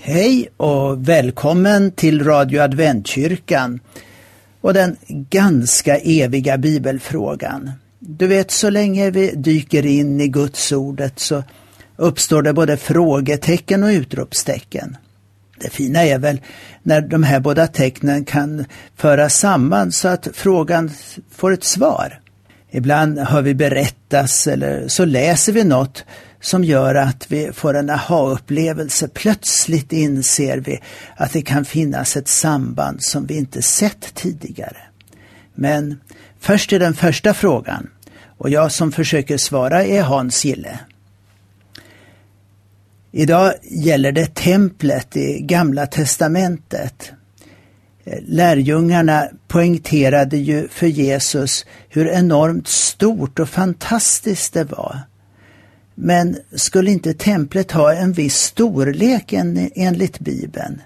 Hej och välkommen till Radio Adventkyrkan och den ganska eviga bibelfrågan. Du vet, så länge vi dyker in i Guds ordet så uppstår det både frågetecken och utropstecken. Det fina är väl när de här båda tecknen kan föras samman så att frågan får ett svar. Ibland hör vi berättas eller så läser vi något som gör att vi får en aha-upplevelse. Plötsligt inser vi att det kan finnas ett samband som vi inte sett tidigare. Men först är den första frågan och jag som försöker svara är Hans Gille. Idag gäller det templet i Gamla testamentet. Lärjungarna poängterade ju för Jesus hur enormt stort och fantastiskt det var. Men skulle inte templet ha en viss storlek en, enligt Bibeln?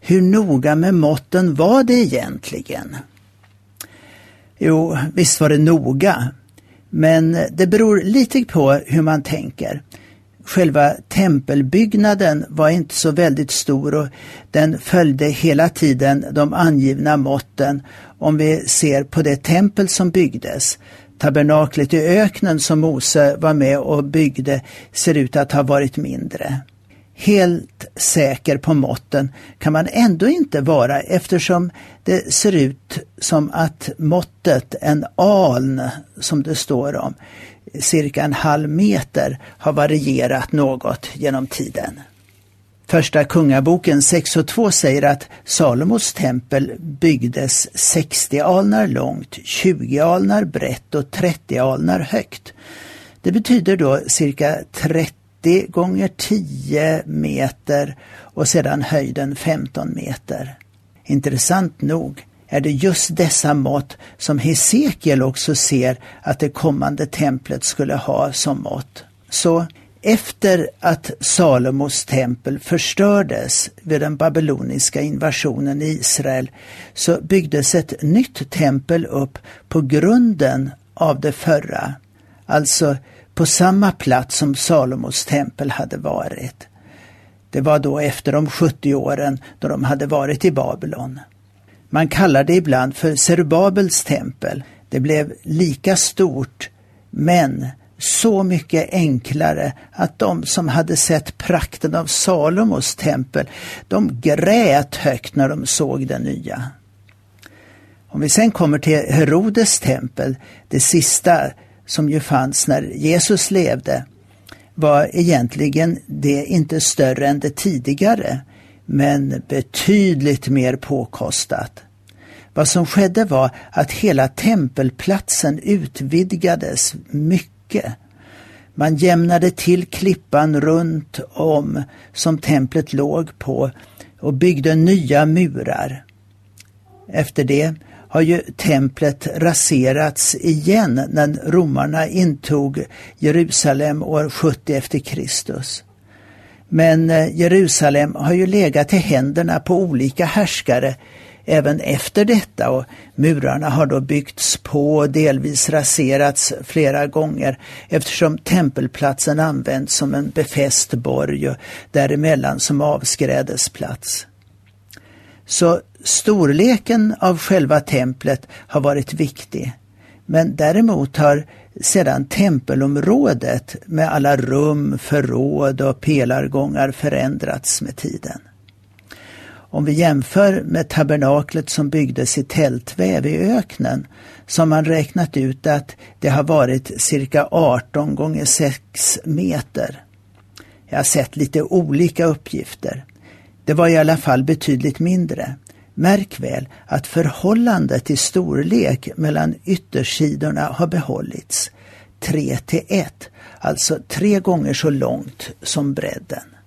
Hur noga med måtten var det egentligen? Jo, visst var det noga. Men det beror lite på hur man tänker. Själva tempelbyggnaden var inte så väldigt stor och den följde hela tiden de angivna måtten om vi ser på det tempel som byggdes. Tabernaklet i öknen som Mose var med och byggde ser ut att ha varit mindre. Helt säker på måtten kan man ändå inte vara eftersom det ser ut som att måttet, en aln som det står om, cirka en halv meter, har varierat något genom tiden. Första Kungaboken 6 och 2 säger att Salomos tempel byggdes 60 alnar långt, 20 alnar brett och 30 alnar högt. Det betyder då cirka 30 gånger 10 meter och sedan höjden 15 meter. Intressant nog är det just dessa mått som Hesekiel också ser att det kommande templet skulle ha som mått. Så efter att Salomos tempel förstördes vid den babyloniska invasionen i Israel så byggdes ett nytt tempel upp på grunden av det förra, alltså på samma plats som Salomos tempel hade varit. Det var då efter de 70 åren då de hade varit i Babylon. Man kallar det ibland för Serubabels tempel. Det blev lika stort men så mycket enklare att de som hade sett prakten av Salomos tempel, de grät högt när de såg det nya. Om vi sen kommer till Herodes tempel, det sista som ju fanns när Jesus levde, var egentligen det inte större än det tidigare, men betydligt mer påkostat. Vad som skedde var att hela tempelplatsen utvidgades mycket mycket. Man jämnade till klippan runt om som templet låg på och byggde nya murar. Efter det har ju templet raserats igen när romarna intog Jerusalem år 70 efter Kristus. Men eh, Jerusalem har ju legat i händerna på olika härskare även efter detta och murarna har då byggts på och delvis raserats flera gånger eftersom tempelplatsen används som en befäst borg och däremellan som avskrädesplats. Så storleken av själva templet har varit viktig. Men däremot har sedan tempelområdet med alla rum, förråd och pelargångar förändrats med tiden. Om vi jämför med tabernaklet som byggdes i tältväv i öknen så har man räknat ut att det har varit cirka 18 gånger 6 meter. Jag har sett lite olika uppgifter. Det var i alla fall betydligt mindre. Märk väl att förhållandet i storlek mellan yttersidorna har behållits. 3 till 1, alltså tre gånger så långt som bredden.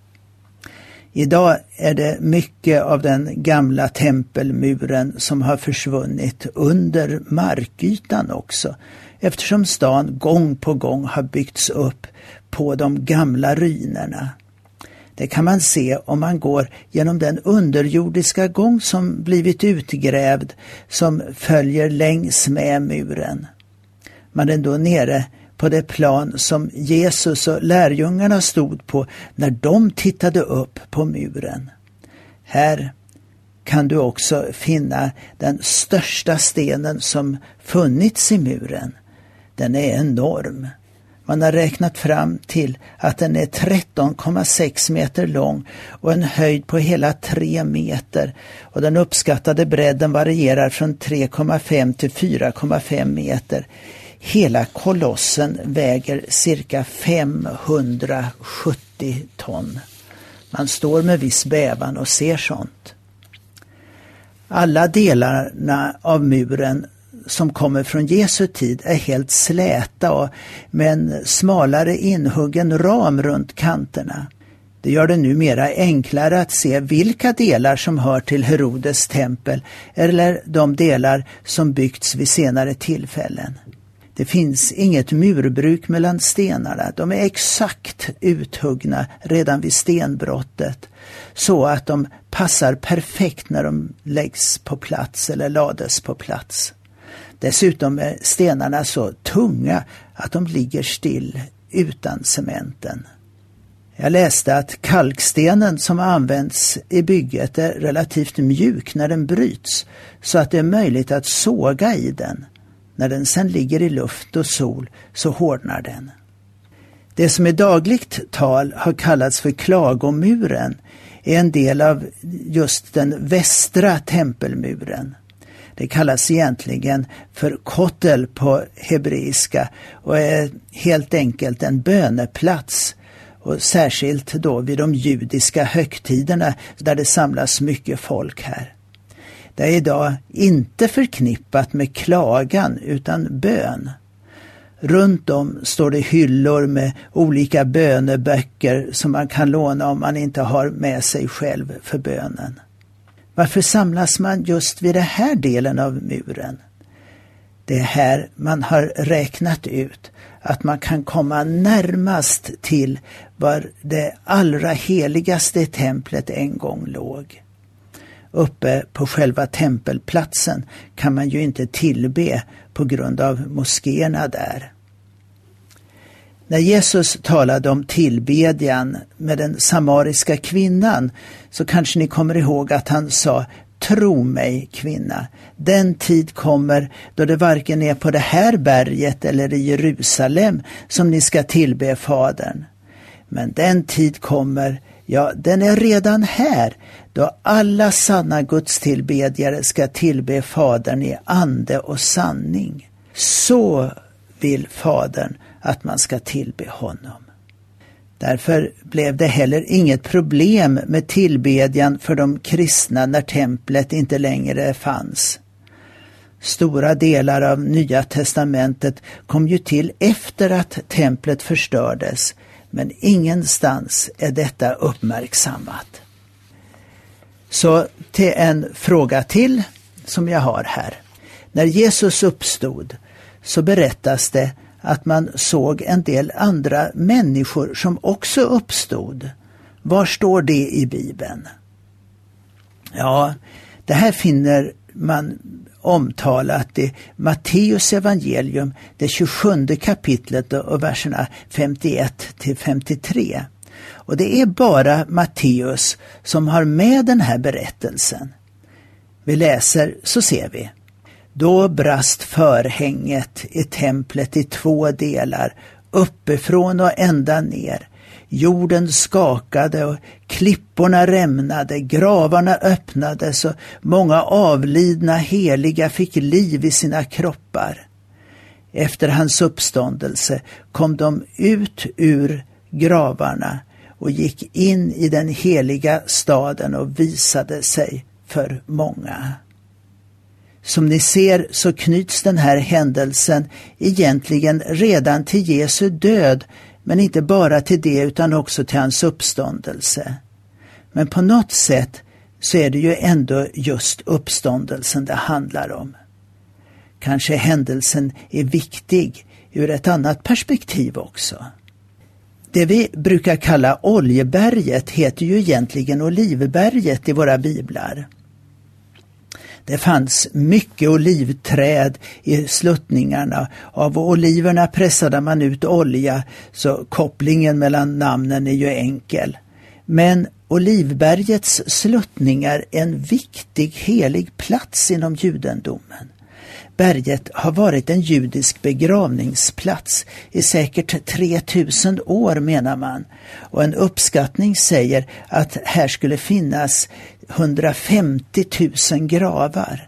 Idag är det mycket av den gamla tempelmuren som har försvunnit under markytan också eftersom stan gång på gång har byggts upp på de gamla ruinerna. Det kan man se om man går genom den underjordiska gång som blivit utgrävd som följer längs med muren. Man är då nere på det plan som Jesus och lärjungarna stod på när de tittade upp på muren. Här kan du också finna den största stenen som funnits i muren. Den är enorm. Man har räknat fram till att den är 13,6 meter lång och en höjd på hela 3 meter och den uppskattade bredden varierar från 3,5 till 4,5 meter. Hela kolossen väger cirka 570 ton. Man står med viss bävan och ser sånt. Alla delarna av muren som kommer från Jesu tid är helt släta och med en smalare inhuggen ram runt kanterna. Det gör det numera enklare att se vilka delar som hör till Herodes tempel eller de delar som byggts vid senare tillfällen. Det finns inget murbruk mellan stenarna. De är exakt uthuggna redan vid stenbrottet så att de passar perfekt när de läggs på plats eller lades på plats. Dessutom är stenarna så tunga att de ligger still utan cementen. Jag läste att kalkstenen som används i bygget är relativt mjuk när den bryts så att det är möjligt att såga i den. När den sedan ligger i luft och sol så hårdnar den. Det som i dagligt tal har kallats för klagomuren är en del av just den västra tempelmuren. Det kallas egentligen för kotel på hebreiska och är helt enkelt en böneplats. Och särskilt då vid de judiska högtiderna där det samlas mycket folk här. Det är idag inte förknippat med klagan utan bön. Runt om står det hyllor med olika böneböcker som man kan låna om man inte har med sig själv för bönen. Varför samlas man just vid den här delen av muren? Det är här man har räknat ut att man kan komma närmast till var det allra heligaste templet en gång låg. Uppe på själva tempelplatsen kan man ju inte tillbe på grund av moskéerna där. När Jesus talade om tillbedjan med den samariska kvinnan så kanske ni kommer ihåg att han sa Tro mig kvinna, den tid kommer då det varken är på det här berget eller i Jerusalem som ni ska tillbe Fadern. Men den tid kommer, ja den är redan här, då alla sanna gudstillbedjare ska tillbe Fadern i ande och sanning. Så vill Fadern att man ska tillbe honom. Därför blev det heller inget problem med tillbedjan för de kristna när templet inte längre fanns. Stora delar av Nya testamentet kom ju till efter att templet förstördes, men ingenstans är detta uppmärksammat. Så till en fråga till som jag har här. När Jesus uppstod så berättas det att man såg en del andra människor som också uppstod. Var står det i Bibeln? Ja, det här finner man omtalat i Matteus evangelium, det 27 kapitlet och verserna 51 till 53. Och det är bara Matteus som har med den här berättelsen. Vi läser så ser vi. Då brast förhänget i templet i två delar, uppifrån och ända ner. Jorden skakade och klipporna rämnade, gravarna öppnades och många avlidna heliga fick liv i sina kroppar. Efter hans uppståndelse kom de ut ur gravarna och gick in i den heliga staden och visade sig för många. Som ni ser så knyts den här händelsen egentligen redan till Jesu död, men inte bara till det utan också till hans uppståndelse. Men på något sätt så är det ju ändå just uppståndelsen det handlar om. Kanske händelsen är viktig ur ett annat perspektiv också. Det vi brukar kalla Oljeberget heter ju egentligen Olivberget i våra biblar. Det fanns mycket olivträd i sluttningarna. Av oliverna pressade man ut olja, så kopplingen mellan namnen är ju enkel. Men Olivbergets sluttningar är en viktig helig plats inom judendomen. Berget har varit en judisk begravningsplats i säkert 3000 år menar man och en uppskattning säger att här skulle finnas 150 000 gravar.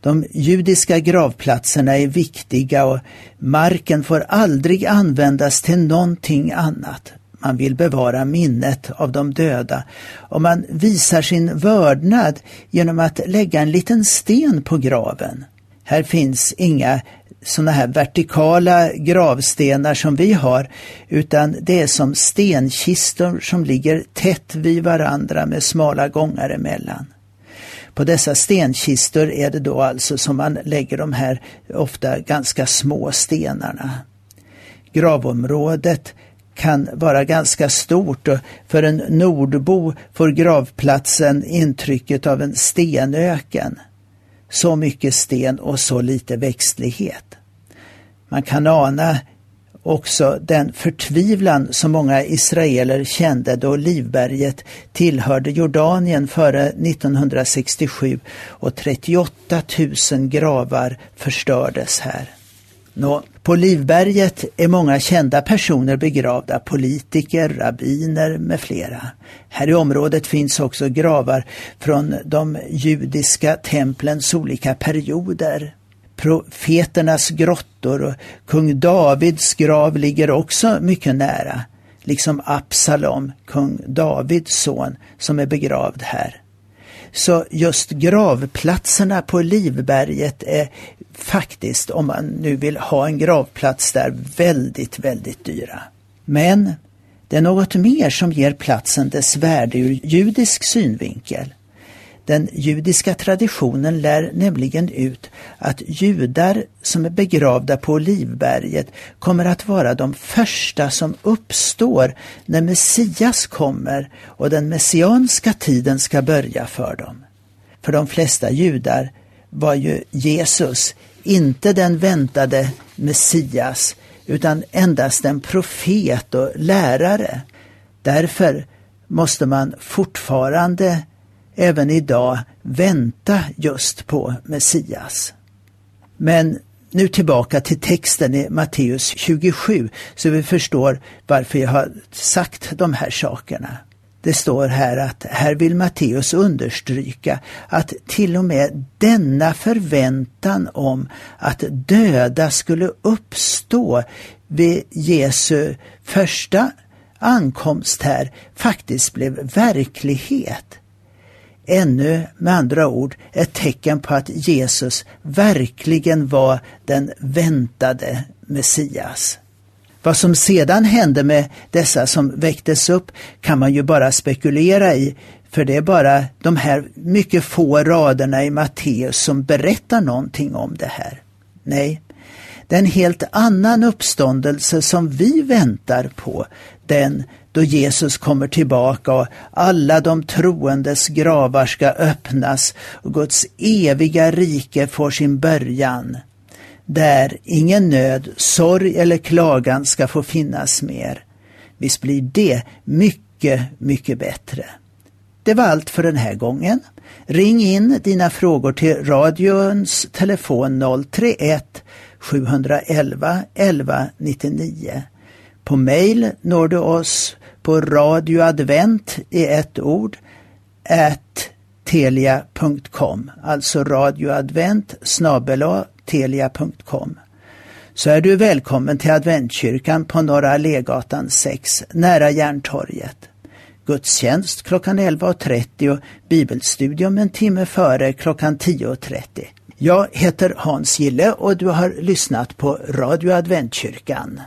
De judiska gravplatserna är viktiga och marken får aldrig användas till någonting annat. Man vill bevara minnet av de döda och man visar sin vördnad genom att lägga en liten sten på graven. Här finns inga sådana här vertikala gravstenar som vi har, utan det är som stenkistor som ligger tätt vid varandra med smala gångar emellan. På dessa stenkistor är det då alltså som man lägger de här ofta ganska små stenarna. Gravområdet kan vara ganska stort och för en nordbo får gravplatsen intrycket av en stenöken. Så mycket sten och så lite växtlighet. Man kan ana också den förtvivlan som många israeler kände då Livberget tillhörde Jordanien före 1967 och 38 000 gravar förstördes här. Nå, på Livberget är många kända personer begravda, politiker, rabbiner med flera. Här i området finns också gravar från de judiska templens olika perioder. Profeternas grottor och kung Davids grav ligger också mycket nära, liksom Absalom, kung Davids son, som är begravd här. Så just gravplatserna på Livberget är faktiskt, om man nu vill ha en gravplats där, väldigt, väldigt dyra. Men det är något mer som ger platsen dess värde ur judisk synvinkel. Den judiska traditionen lär nämligen ut att judar som är begravda på Olivberget kommer att vara de första som uppstår när Messias kommer och den messianska tiden ska börja för dem. För de flesta judar var ju Jesus inte den väntade Messias utan endast en profet och lärare. Därför måste man fortfarande även idag vänta just på Messias. Men nu tillbaka till texten i Matteus 27 så vi förstår varför jag har sagt de här sakerna. Det står här att här vill Matteus understryka att till och med denna förväntan om att döda skulle uppstå vid Jesu första ankomst här faktiskt blev verklighet. Ännu med andra ord ett tecken på att Jesus verkligen var den väntade Messias. Vad som sedan hände med dessa som väcktes upp kan man ju bara spekulera i, för det är bara de här mycket få raderna i Matteus som berättar någonting om det här. Nej, det är en helt annan uppståndelse som vi väntar på, den då Jesus kommer tillbaka och alla de troendes gravar ska öppnas och Guds eviga rike får sin början där ingen nöd, sorg eller klagan ska få finnas mer. Visst blir det mycket, mycket bättre. Det var allt för den här gången. Ring in dina frågor till radions telefon 031 711 11 99. På mejl når du oss på radioadvent i ett ord at telia.com, alltså radioadvent telia.com så är du välkommen till Adventkyrkan på Norra Allégatan 6 nära Järntorget. Gudstjänst klockan 11.30 och bibelstudium en timme före klockan 10.30. Jag heter Hans Gille och du har lyssnat på Radio Adventkyrkan.